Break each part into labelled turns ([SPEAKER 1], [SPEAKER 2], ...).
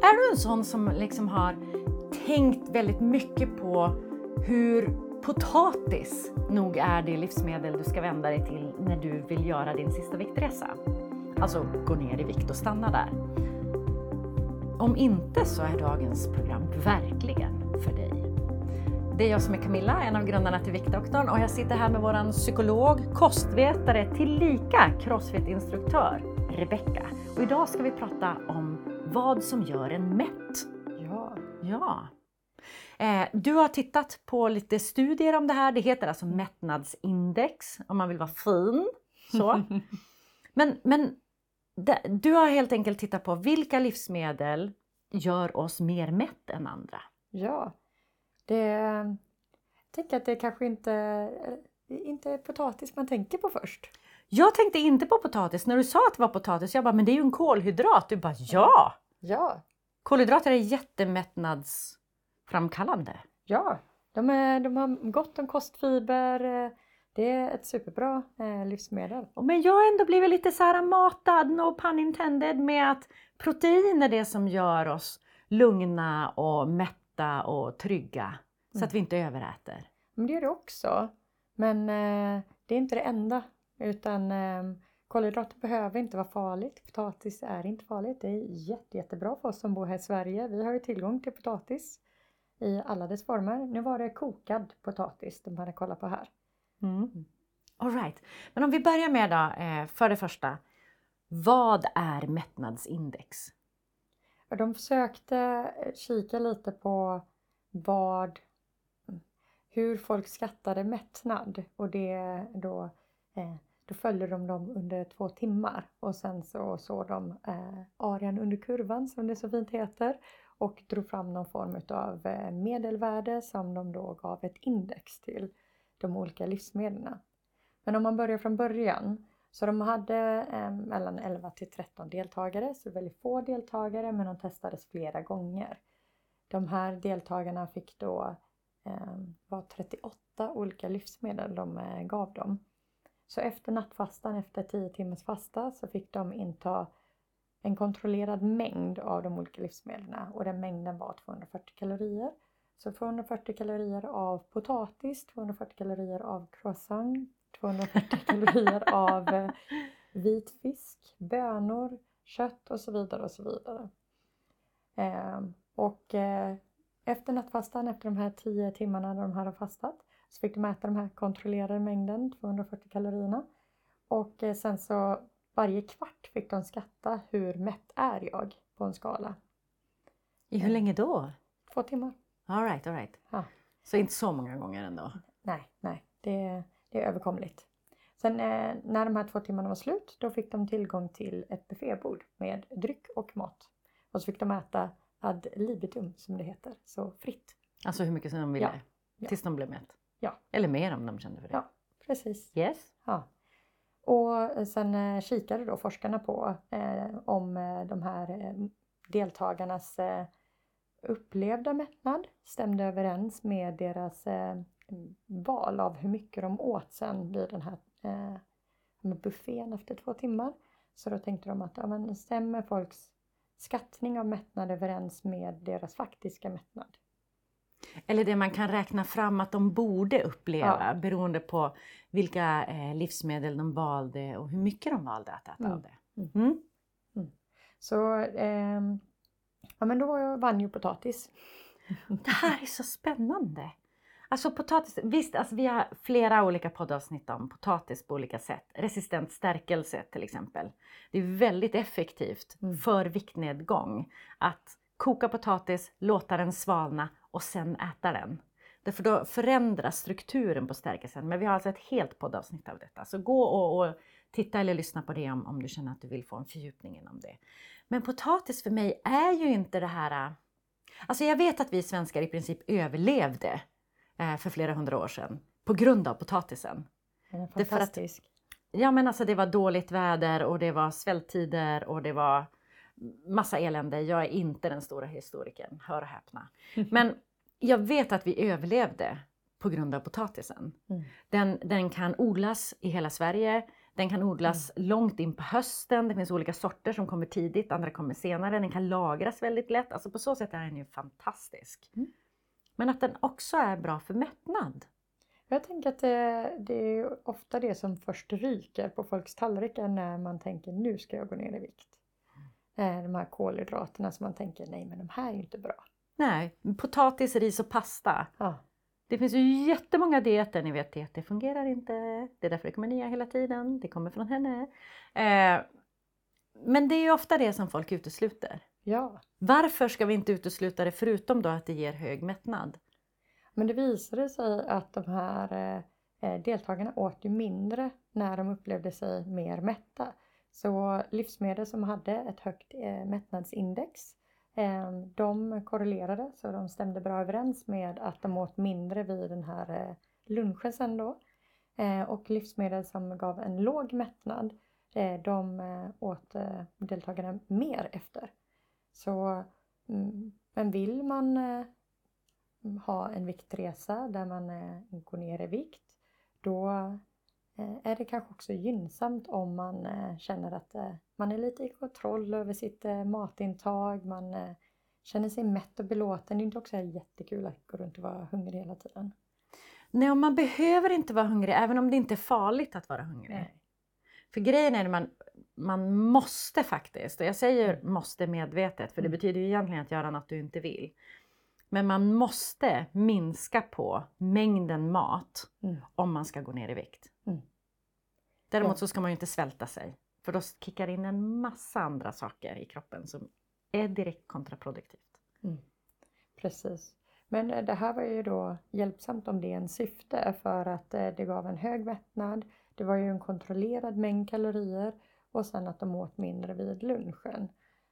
[SPEAKER 1] Är du en sån som liksom har tänkt väldigt mycket på hur potatis nog är det livsmedel du ska vända dig till när du vill göra din sista viktresa? Alltså gå ner i vikt och stanna där. Om inte så är dagens program verkligen för dig. Det är jag som är Camilla, en av grundarna till Viktdoktorn och jag sitter här med våran psykolog, kostvetare, tillika crossfit-instruktör, Rebecka. Och idag ska vi prata om vad som gör en mätt.
[SPEAKER 2] Ja.
[SPEAKER 1] Ja. Eh, du har tittat på lite studier om det här. Det heter alltså mättnadsindex om man vill vara fin. Så. Men, men du har helt enkelt tittat på vilka livsmedel gör oss mer mätt än andra?
[SPEAKER 2] Ja. Det, jag tänker att det kanske inte, inte är potatis man tänker på först.
[SPEAKER 1] Jag tänkte inte på potatis. När du sa att det var potatis, jag bara, men det är ju en kolhydrat. Du bara, ja!
[SPEAKER 2] Ja.
[SPEAKER 1] Kolhydrater är jättemättnadsframkallande.
[SPEAKER 2] Ja. De, är, de har gott om kostfiber. Det är ett superbra eh, livsmedel.
[SPEAKER 1] Men jag har ändå blivit lite så här matad, no pun intended, med att protein är det som gör oss lugna och mätta och trygga. Så att vi inte överäter.
[SPEAKER 2] Men det gör det också. Men eh, det är inte det enda. Utan eh, kolhydrater behöver inte vara farligt. Potatis är inte farligt. Det är jätte, jättebra för oss som bor här i Sverige. Vi har ju tillgång till potatis i alla dess former. Nu var det kokad potatis de hade kollat på här.
[SPEAKER 1] Mm. All right. Men om vi börjar med då, eh, för det första. Vad är mättnadsindex?
[SPEAKER 2] De försökte kika lite på vad, hur folk skattade mättnad och det då, eh, då följde de dem under två timmar och sen så såg de eh, arean under kurvan som det så fint heter och drog fram någon form av eh, medelvärde som de då gav ett index till de olika livsmedlen. Men om man börjar från början så de hade eh, mellan 11 till 13 deltagare, så väldigt få deltagare men de testades flera gånger. De här deltagarna fick då eh, var 38 olika livsmedel de eh, gav dem. Så efter nattfastan, efter 10 timmars fasta, så fick de inta en kontrollerad mängd av de olika livsmedlen och den mängden var 240 kalorier. Så 240 kalorier av potatis, 240 kalorier av croissant, 240 kalorier av eh, vit fisk, bönor, kött och så vidare och så vidare. Eh, och eh, efter nattfastan, efter de här 10 timmarna när de hade fastat, så fick de äta den här kontrollerade mängden, 240 kalorierna. Och eh, sen så varje kvart fick de skatta hur mätt är jag på en skala.
[SPEAKER 1] I hur länge då?
[SPEAKER 2] Två timmar.
[SPEAKER 1] All right, all right.
[SPEAKER 2] Ja.
[SPEAKER 1] Så inte så många gånger ändå?
[SPEAKER 2] Nej, nej, det, det är överkomligt. Sen eh, när de här två timmarna var slut, då fick de tillgång till ett buffébord med dryck och mat. Och så fick de äta ad libitum som det heter, så fritt.
[SPEAKER 1] Alltså hur mycket som de ville?
[SPEAKER 2] Ja, ja.
[SPEAKER 1] Tills de blev mätt?
[SPEAKER 2] Ja.
[SPEAKER 1] Eller mer om de kände för det?
[SPEAKER 2] Ja, precis.
[SPEAKER 1] Yes?
[SPEAKER 2] Ja. Och sen eh, kikade då forskarna på eh, om eh, de här eh, deltagarnas eh, upplevda mättnad stämde överens med deras eh, val av hur mycket de åt sen vid den här eh, buffén efter två timmar. Så då tänkte de att ja, men stämmer folks skattning av mättnad överens med deras faktiska mättnad?
[SPEAKER 1] Eller det man kan räkna fram att de borde uppleva
[SPEAKER 2] Ja.
[SPEAKER 1] beroende på vilka eh, livsmedel de valde och hur mycket de valde att äta
[SPEAKER 2] Mm.
[SPEAKER 1] av det.
[SPEAKER 2] Mm.
[SPEAKER 1] Mm.
[SPEAKER 2] Så ehm, ja, men då vann ju potatis.
[SPEAKER 1] Det här är så spännande! Alltså potatis, visst alltså vi har flera olika poddavsnitt om potatis på olika sätt. Resistent stärkelse till exempel. Det är väldigt effektivt
[SPEAKER 2] Mm.
[SPEAKER 1] för viktnedgång att koka potatis, låta den svalna och sen äta den. Därför då förändras strukturen på stärkelsen. Men vi har alltså ett helt poddavsnitt av detta. Så gå och, och titta eller lyssna på det om, om du känner att du vill få en fördjupning inom det. Men potatis för mig är ju inte det här... äh, Alltså jag vet att vi svenskar i princip överlevde eh, för flera hundra år sedan på grund av potatisen.
[SPEAKER 2] Den är
[SPEAKER 1] Det är för att-
[SPEAKER 2] fantastisk.
[SPEAKER 1] Ja men alltså det var dåligt väder och det var svälttider och det var massa elände. Jag är inte den stora historikern, hör och häpna. Men jag vet att vi överlevde på grund av potatisen.
[SPEAKER 2] Mm.
[SPEAKER 1] Den, den kan odlas i hela Sverige. Den kan odlas långt in på hösten. Det finns olika sorter som kommer tidigt, andra kommer senare. Den kan lagras väldigt lätt. Alltså på så sätt är den ju fantastisk.
[SPEAKER 2] Mm.
[SPEAKER 1] Men att den också är bra för mättnad.
[SPEAKER 2] Jag tänker att det, det är ofta det som först ryker på folks tallrikar när man tänker nu ska jag gå ner i vikt. Eh, De här kolhydraterna som man tänker nej men de här är ju inte bra.
[SPEAKER 1] Nej, potatis, ris och pasta.
[SPEAKER 2] Ja,
[SPEAKER 1] Det finns ju jättemånga dieter, ni vet det fungerar inte. Det är därför det kommer nya hela tiden. Det kommer från henne. Eh, men det är ju ofta det som folk utesluter.
[SPEAKER 2] ja.
[SPEAKER 1] Varför ska vi inte utesluta det förutom då att det ger hög mättnad?
[SPEAKER 2] Men det visade sig att de här eh, deltagarna åt ju mindre när de upplevde sig mer mätta. Så livsmedel som hade ett högt eh, mättnadsindex eh, de korrelerade så de stämde bra överens med att de åt mindre vid den här eh, lunchen sen då. Och livsmedel som gav en låg mättnad de åt deltagarna mer efter. Så, mm, men vill man ha en viktresa där man går ner i vikt, då är det kanske också gynnsamt om man eh, känner att eh, man är lite i kontroll över sitt eh, matintag, man eh, känner sig mätt och belåten. Det är inte också jättekul att gå runt och vara hungrig hela tiden.
[SPEAKER 1] Nej, och man behöver inte vara hungrig även om det inte är farligt att vara hungrig.
[SPEAKER 2] Nej.
[SPEAKER 1] För grejen är att man, man måste faktiskt, och jag säger måste medvetet för det
[SPEAKER 2] Mm.
[SPEAKER 1] betyder ju egentligen att göra något du inte vill. Men man måste minska på mängden mat
[SPEAKER 2] Mm.
[SPEAKER 1] om man ska gå ner i vikt.
[SPEAKER 2] Mm.
[SPEAKER 1] Däremot så ska man ju inte svälta sig. För då kickar in en massa andra saker i kroppen som är direkt kontraproduktivt.
[SPEAKER 2] Precis. Men eh, det här var ju då hjälpsamt om det är en syfte för att eh, det gav en hög mättnad. Det var ju en kontrollerad mängd kalorier och sen att de åt mindre vid lunchen.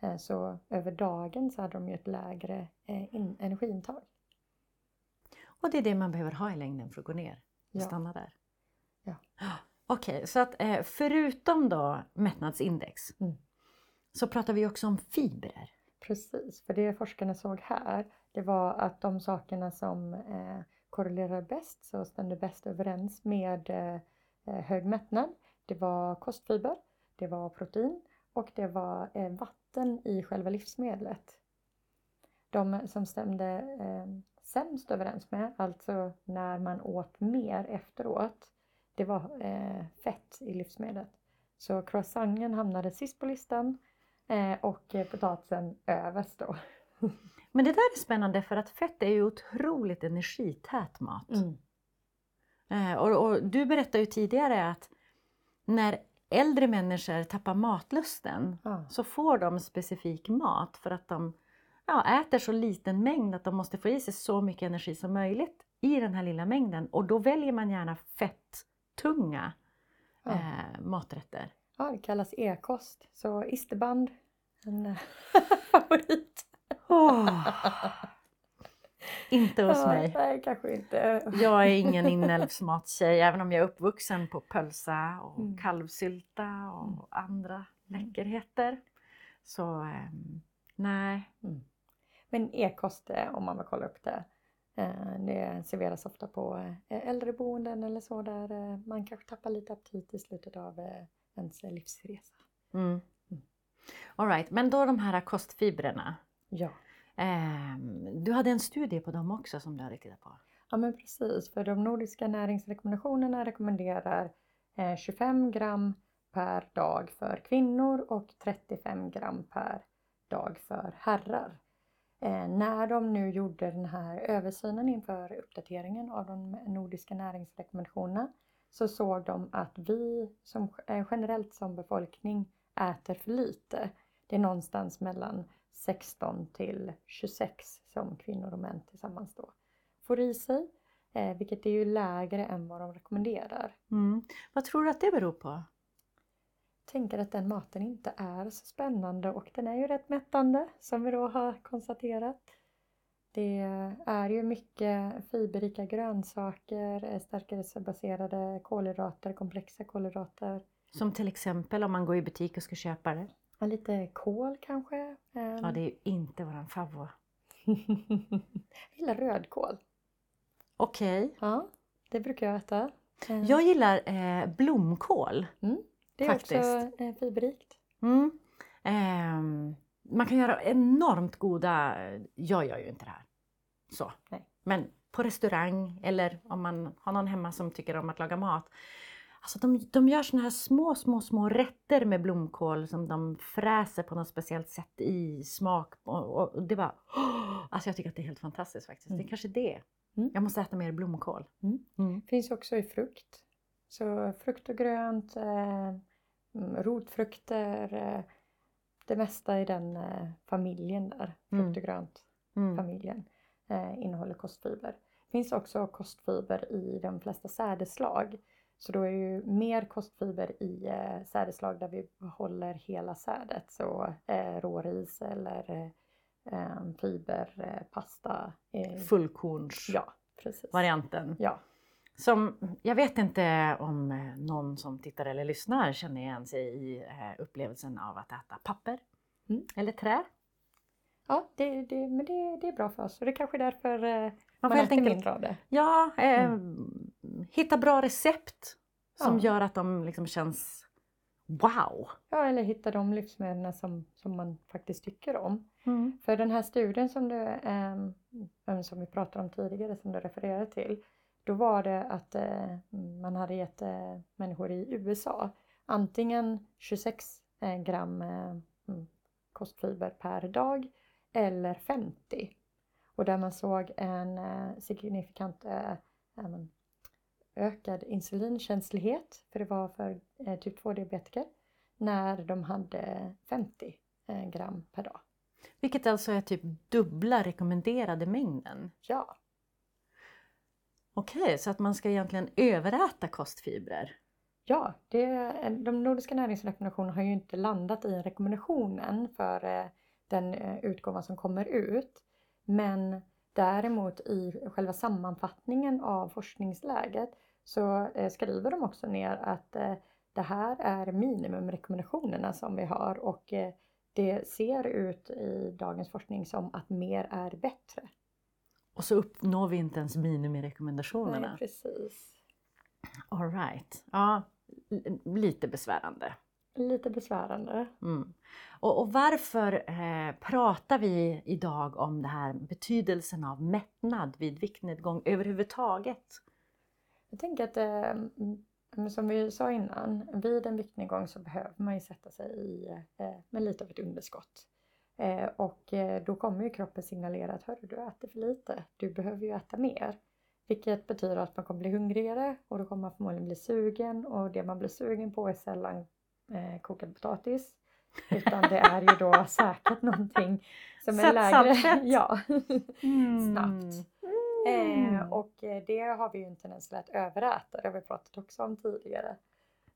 [SPEAKER 2] Eh, Så över dagen så hade de ju ett lägre in- energiintag.
[SPEAKER 1] Och det är det man behöver ha i längden för att gå ner och
[SPEAKER 2] Ja.
[SPEAKER 1] stanna där.
[SPEAKER 2] Ja.
[SPEAKER 1] Okej, så att eh, förutom då mättnadsindex
[SPEAKER 2] Mm.
[SPEAKER 1] så pratar vi också om fibrer.
[SPEAKER 2] Precis, för det forskarna såg här det var att de sakerna som eh, korrelerar bäst, så stämde bäst överens med eh, eh, hög mättnad. Det var kostfiber, det var protein och det var eh, vatten i själva livsmedlet. De som stämde eh, sämst överens med, alltså när man åt mer efteråt, det var eh, fett i livsmedlet. Så croissanten hamnade sist på listan eh, och eh, potatisen överst då.
[SPEAKER 1] Men det där är spännande för att fett är ju otroligt energität mat. Eh, och, och du berättade ju tidigare att när äldre människor tappar matlusten
[SPEAKER 2] Ja.
[SPEAKER 1] så får de specifik mat för att de ja, äter så liten mängd att de måste få i sig så mycket energi som möjligt i den här lilla mängden. Och då väljer man gärna fetttunga
[SPEAKER 2] Ja.
[SPEAKER 1] eh, maträtter.
[SPEAKER 2] ja, det kallas e-kost. Så isterband, en eh, favorit.
[SPEAKER 1] Åh, inte hos
[SPEAKER 2] Ja,
[SPEAKER 1] mig.
[SPEAKER 2] Nej, kanske inte.
[SPEAKER 1] Jag är ingen inälvsmatstjej även om jag är uppvuxen på pölsa och
[SPEAKER 2] Mm.
[SPEAKER 1] kalvsylta och
[SPEAKER 2] Mm.
[SPEAKER 1] andra läckerheter. Så ehm, nej.
[SPEAKER 2] Men e-kost, eh, om man vill kolla upp det, det serveras ofta på eh, äldreboenden eller så där eh, man kanske tappar lite aptit i slutet av eh, ens eh, livsresa.
[SPEAKER 1] Mm.
[SPEAKER 2] Mm.
[SPEAKER 1] All right, men då de här kostfibrerna.
[SPEAKER 2] Ja.
[SPEAKER 1] Ehm, du hade en studie på dem också som du hade tittat på.
[SPEAKER 2] Ja men precis, för de nordiska näringsrekommendationerna rekommenderar eh, 25 gram per dag för kvinnor och 35 gram per dag för herrar. Eh, när de nu gjorde den här översynen inför uppdateringen av de nordiska näringsrekommendationerna så såg de att vi som, eh, generellt som befolkning äter för lite. Det är någonstans mellan 16 till 26 som kvinnor och män tillsammans då får i sig. Eh, vilket är ju lägre än vad de rekommenderar.
[SPEAKER 1] Mm. Vad tror du att det beror på?
[SPEAKER 2] Tänker att den maten inte är så spännande och den är ju rätt mättande som vi då har konstaterat. Det är ju mycket fiberrika grönsaker, eh, stärkelsebaserade kolhydrater, komplexa kolhydrater.
[SPEAKER 1] Som till exempel om man går i butik och ska köpa det.
[SPEAKER 2] Ja, lite kål kanske. Ehm,
[SPEAKER 1] Ja, det är ju inte våran favorit.
[SPEAKER 2] Jag gillar rödkål.
[SPEAKER 1] Okej.
[SPEAKER 2] Ja, det brukar jag äta.
[SPEAKER 1] Jag gillar eh, blomkål.
[SPEAKER 2] Mm. Det är
[SPEAKER 1] Faktiskt.
[SPEAKER 2] också eh, fiberrikt.
[SPEAKER 1] Mm. Ehm, man kan göra enormt goda, jag gör ju inte det här. Så.
[SPEAKER 2] Nej.
[SPEAKER 1] Men på restaurang eller om man har någon hemma som tycker om att laga mat. Alltså de, de gör såna här små, små, små rätter med blomkål som de fräser på något speciellt sätt i smak. Och, och det var, alltså jag tycker att det är helt fantastiskt faktiskt. Det
[SPEAKER 2] Mm.
[SPEAKER 1] är kanske det.
[SPEAKER 2] Mm.
[SPEAKER 1] Jag måste äta mer blomkål.
[SPEAKER 2] Mm.
[SPEAKER 1] Mm.
[SPEAKER 2] Finns också i frukt. Så frukt och grönt, eh, mm, rotfrukter, eh, det mesta i den eh, familjen där,
[SPEAKER 1] Mm.
[SPEAKER 2] frukt och grönt
[SPEAKER 1] Mm.
[SPEAKER 2] familjen, eh, innehåller kostfiber. finns också kostfiber i de flesta sädesslag. Så då är det ju mer kostfiber i eh, sädesslag där vi behåller hela sädet. Så eh, råris eller eh, eh, fiber, eh, pasta. Eh,
[SPEAKER 1] Fullkornsvarianten.
[SPEAKER 2] ja, precis. Ja.
[SPEAKER 1] Som, jag vet inte om eh, någon som tittar eller lyssnar känner igen sig i eh, upplevelsen av att äta papper
[SPEAKER 2] Mm.
[SPEAKER 1] eller trä.
[SPEAKER 2] Ja, det, det, men det, det är bra för oss och det är kanske därför eh,
[SPEAKER 1] Man
[SPEAKER 2] man,
[SPEAKER 1] får
[SPEAKER 2] äter
[SPEAKER 1] enkelt
[SPEAKER 2] mindre av det.
[SPEAKER 1] ja, eh,
[SPEAKER 2] Mm.
[SPEAKER 1] hitta bra recept som
[SPEAKER 2] Ja.
[SPEAKER 1] gör att de liksom känns wow.
[SPEAKER 2] Ja, eller hitta de livsmedlen som, som man faktiskt tycker om.
[SPEAKER 1] Mm.
[SPEAKER 2] För den här studien som, du, eh, som vi pratade om tidigare, som du refererade till, då var det att eh, man hade gett eh, människor i USA antingen 26 eh, gram eh, mm, kostfiber per dag eller 50. Och där man såg en eh, signifikant ökad insulinkänslighet, för det var för typ 2-diabetiker, när de hade 50 eh, gram per dag.
[SPEAKER 1] Vilket alltså är typ dubbla rekommenderade mängden.
[SPEAKER 2] Ja,
[SPEAKER 1] Okej, så att man ska egentligen överäta kostfibrer.
[SPEAKER 2] ja det, de nordiska näringsrekommendationerna har ju inte landat i rekommendationen för eh, den utgåva utgåvan som kommer ut. Men däremot i själva sammanfattningen av forskningsläget så eh, skriver de också ner att det här är minimumrekommendationerna som vi har och det ser ut i dagens forskning som att mer är bättre.
[SPEAKER 1] Och så uppnår vi inte ens minimirekommendationerna.
[SPEAKER 2] Nej, precis.
[SPEAKER 1] All right. Ja, lite besvärande.
[SPEAKER 2] Lite besvärande.
[SPEAKER 1] Mm. Och, och varför eh, pratar vi idag om det här betydelsen av mättnad vid viktnedgång överhuvudtaget?
[SPEAKER 2] Jag tänker att, eh, mm, som vi sa innan, vid en viktnedgång så behöver man ju sätta sig i eh, med lite av ett underskott. Eh, och eh, då kommer ju kroppen signalera att hörru, du äter för lite, du behöver ju äta mer. Vilket betyder att man kommer bli hungrigare och då kommer man förmodligen bli sugen och det man blir sugen på är sällan eh, kokad potatis. Utan det är ju då säkert någonting som är lägre.
[SPEAKER 1] saltfett.
[SPEAKER 2] ja.
[SPEAKER 1] Mm.
[SPEAKER 2] Snabbt. Eh, och eh, det har vi ju en tendens till att överäta, det har vi pratat också om tidigare.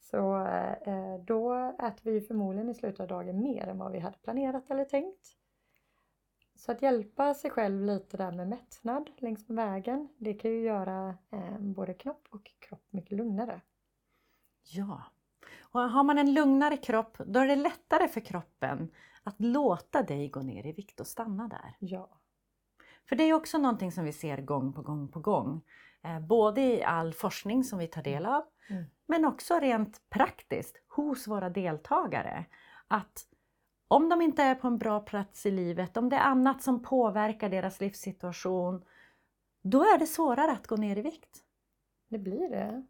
[SPEAKER 2] Så eh, då äter vi förmodligen i slutet av dagen mer än vad vi hade planerat eller tänkt. Så att hjälpa sig själv lite där med mättnad längs med vägen, det kan ju göra eh, både knopp och kropp mycket lugnare.
[SPEAKER 1] Ja. Och har man en lugnare kropp, då är det lättare för kroppen att låta dig gå ner i vikt och stanna där.
[SPEAKER 2] Ja.
[SPEAKER 1] För det är också någonting som vi ser gång på gång på gång. Eh, både i all forskning som vi tar del av,
[SPEAKER 2] Mm.
[SPEAKER 1] men också rent praktiskt hos våra deltagare. Att om de inte är på en bra plats i livet, om det är annat som påverkar deras livssituation, då är det svårare att gå ner i vikt.
[SPEAKER 2] Det blir det.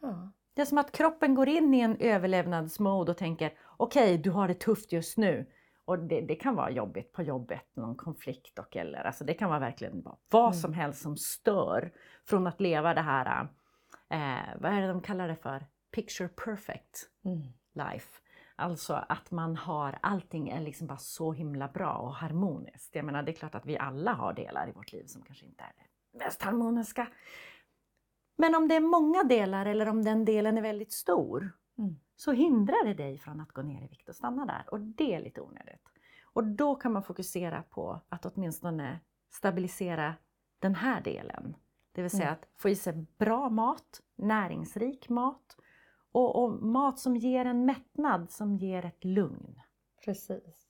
[SPEAKER 2] Ja.
[SPEAKER 1] Det är som att kroppen går in i en överlevnadsmode och tänker okej, du har det tufft just nu. Och det, det kan vara jobbigt på jobbet, någon konflikt och eller alltså det kan vara verkligen vara vad
[SPEAKER 2] Mm.
[SPEAKER 1] som helst som stör från att leva det här, eh, vad är det de kallar det för? Picture perfect
[SPEAKER 2] Mm.
[SPEAKER 1] life. Alltså att man har, allting är liksom bara så himla bra och harmoniskt. Jag menar det är klart att vi alla har delar i vårt liv som kanske inte är det mest harmoniska. Men om det är många delar eller om den delen är väldigt stor
[SPEAKER 2] Mm.
[SPEAKER 1] så hindrar det dig från att gå ner i vikt och stanna där och det är lite onödigt. Och då kan man fokusera på att åtminstone stabilisera den här delen. Det vill säga
[SPEAKER 2] Mm.
[SPEAKER 1] att få i sig bra mat, näringsrik mat och, och mat som ger en mättnad, som ger ett lugn.
[SPEAKER 2] Precis.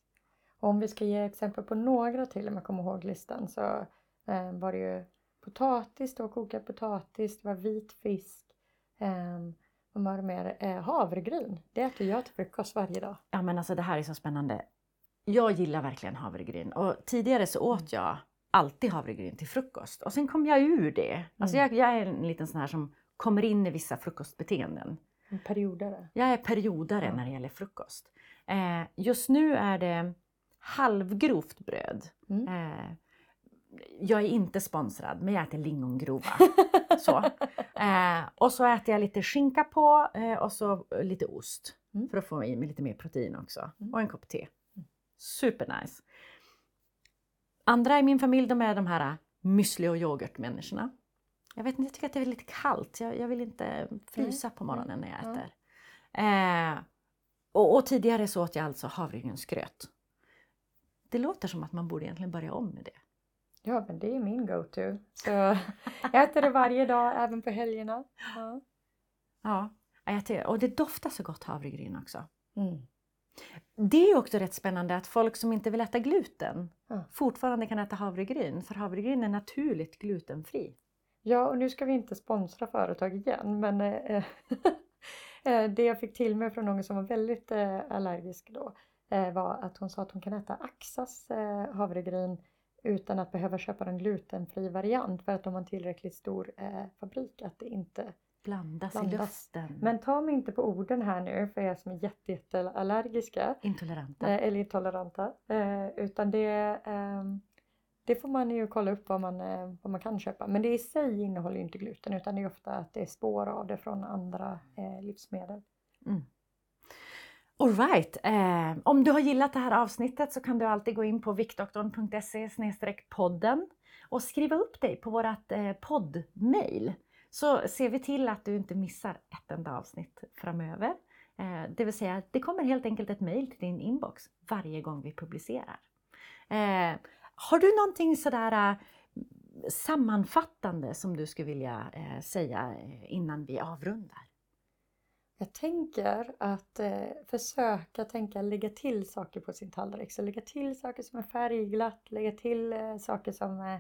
[SPEAKER 2] Och om vi ska ge exempel på några till om jag kommer ihåg listan så eh, var det ju potatis, då kokad potatis, det var vit fisk, eh, man har mer eh, havregryn. Det äter jag till frukost varje dag.
[SPEAKER 1] Ja men alltså det här är så spännande. Jag gillar verkligen havregryn och tidigare så åt jag alltid havregryn till frukost och sen kom jag ur det. Alltså
[SPEAKER 2] Mm.
[SPEAKER 1] jag, jag är en liten sån här som kommer in i vissa frukostbeteenden.
[SPEAKER 2] En periodare.
[SPEAKER 1] Jag är periodare
[SPEAKER 2] Ja.
[SPEAKER 1] när det gäller frukost. Eh, just nu är det halvgrovt bröd.
[SPEAKER 2] Mm.
[SPEAKER 1] Eh, jag är inte sponsrad men jag äter lingongrova. så. Eh, och så äter jag lite skinka på eh, och så lite ost.
[SPEAKER 2] Mm.
[SPEAKER 1] För att få i mig lite mer protein också.
[SPEAKER 2] Mm.
[SPEAKER 1] Och en kopp te. Supernice. Andra i min familj de är de här müsli och yoghurtmänniskorna. Jag vet inte, jag tycker att det är lite kallt. Jag, jag vill inte frysa på morgonen när jag
[SPEAKER 2] Ja.
[SPEAKER 1] äter. Eh, och, och tidigare så åt jag alltså havregrynsgröt. Det låter som att man borde egentligen börja om med det.
[SPEAKER 2] Ja, men det är min go-to. Så jag äter det varje dag, även på helgerna. Ja.
[SPEAKER 1] Ja, jag tycker, och det doftar så gott havregryn också.
[SPEAKER 2] Mm.
[SPEAKER 1] Det är också rätt spännande att folk som inte vill äta gluten
[SPEAKER 2] Ja.
[SPEAKER 1] fortfarande kan äta havregryn, för havregryn är naturligt glutenfri.
[SPEAKER 2] Ja, och nu ska vi inte sponsra företag igen, men eh, eh, det jag fick till mig från någon som var väldigt eh, allergisk då eh, var att hon sa att hon kan äta Axas havregryn utan att behöva köpa en glutenfri variant för att de har en tillräckligt stor eh, fabrik att det inte
[SPEAKER 1] Blandas, i
[SPEAKER 2] Blandas.
[SPEAKER 1] luften.
[SPEAKER 2] Men ta mig inte på orden här nu för er som är jätte, jätte allergiska
[SPEAKER 1] Intoleranta.
[SPEAKER 2] eh, eller intoleranta. Eh, utan det, ehm, det får man ju kolla upp vad man, eh, vad man kan köpa. Men det i sig innehåller ju inte gluten utan det är ofta att det är spår av det från andra eh, livsmedel.
[SPEAKER 1] Alright, eh, om du har gillat det här avsnittet så kan du alltid gå in på viktdoktorn.se podden och skriva upp dig på vårt eh, poddmail. Så ser vi till att du inte missar ett enda avsnitt framöver. Eh, det vill säga, det kommer helt enkelt ett mail till din inbox varje gång vi publicerar. Eh, har du någonting sådär eh, sammanfattande som du skulle vilja eh, säga eh, innan vi avrundar?
[SPEAKER 2] Jag tänker att eh, försöka tänka lägga till saker på sin tallrik. Så lägga till saker som är färgglatt, lägga till eh, saker som eh,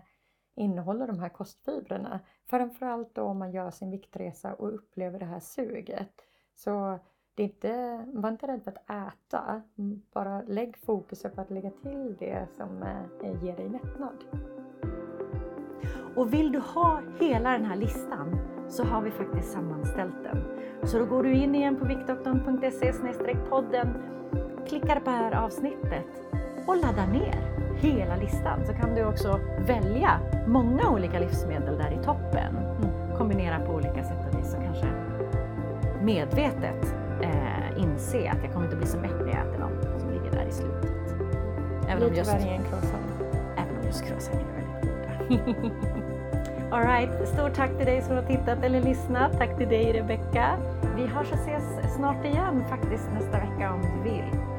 [SPEAKER 2] innehåller de här kostfibrerna. Framförallt då om man gör sin viktresa och upplever det här suget. Så det är inte, var inte rädd för att äta. Mm, bara lägg fokus på att lägga till det som eh, ger dig mättnad.
[SPEAKER 1] Och vill du ha hela den här listan så har vi faktiskt sammanställt den. Så då går du in igen på viktdoktorn.se podden, klickar på det här avsnittet och laddar ner hela listan. Så kan du också välja många olika livsmedel där i toppen. Kombinera på olika sätt och vis och kanske medvetet eh, inse att jag kommer inte bli så mätt när jag äter dem som ligger där i slutet. Även om just,
[SPEAKER 2] värre än croissant.
[SPEAKER 1] även om just croissanter är väldigt goda. Alright, stort tack till dig som har tittat eller lyssnat. Tack till dig Rebecka. Vi hörs och ses snart igen faktiskt nästa vecka om du vill.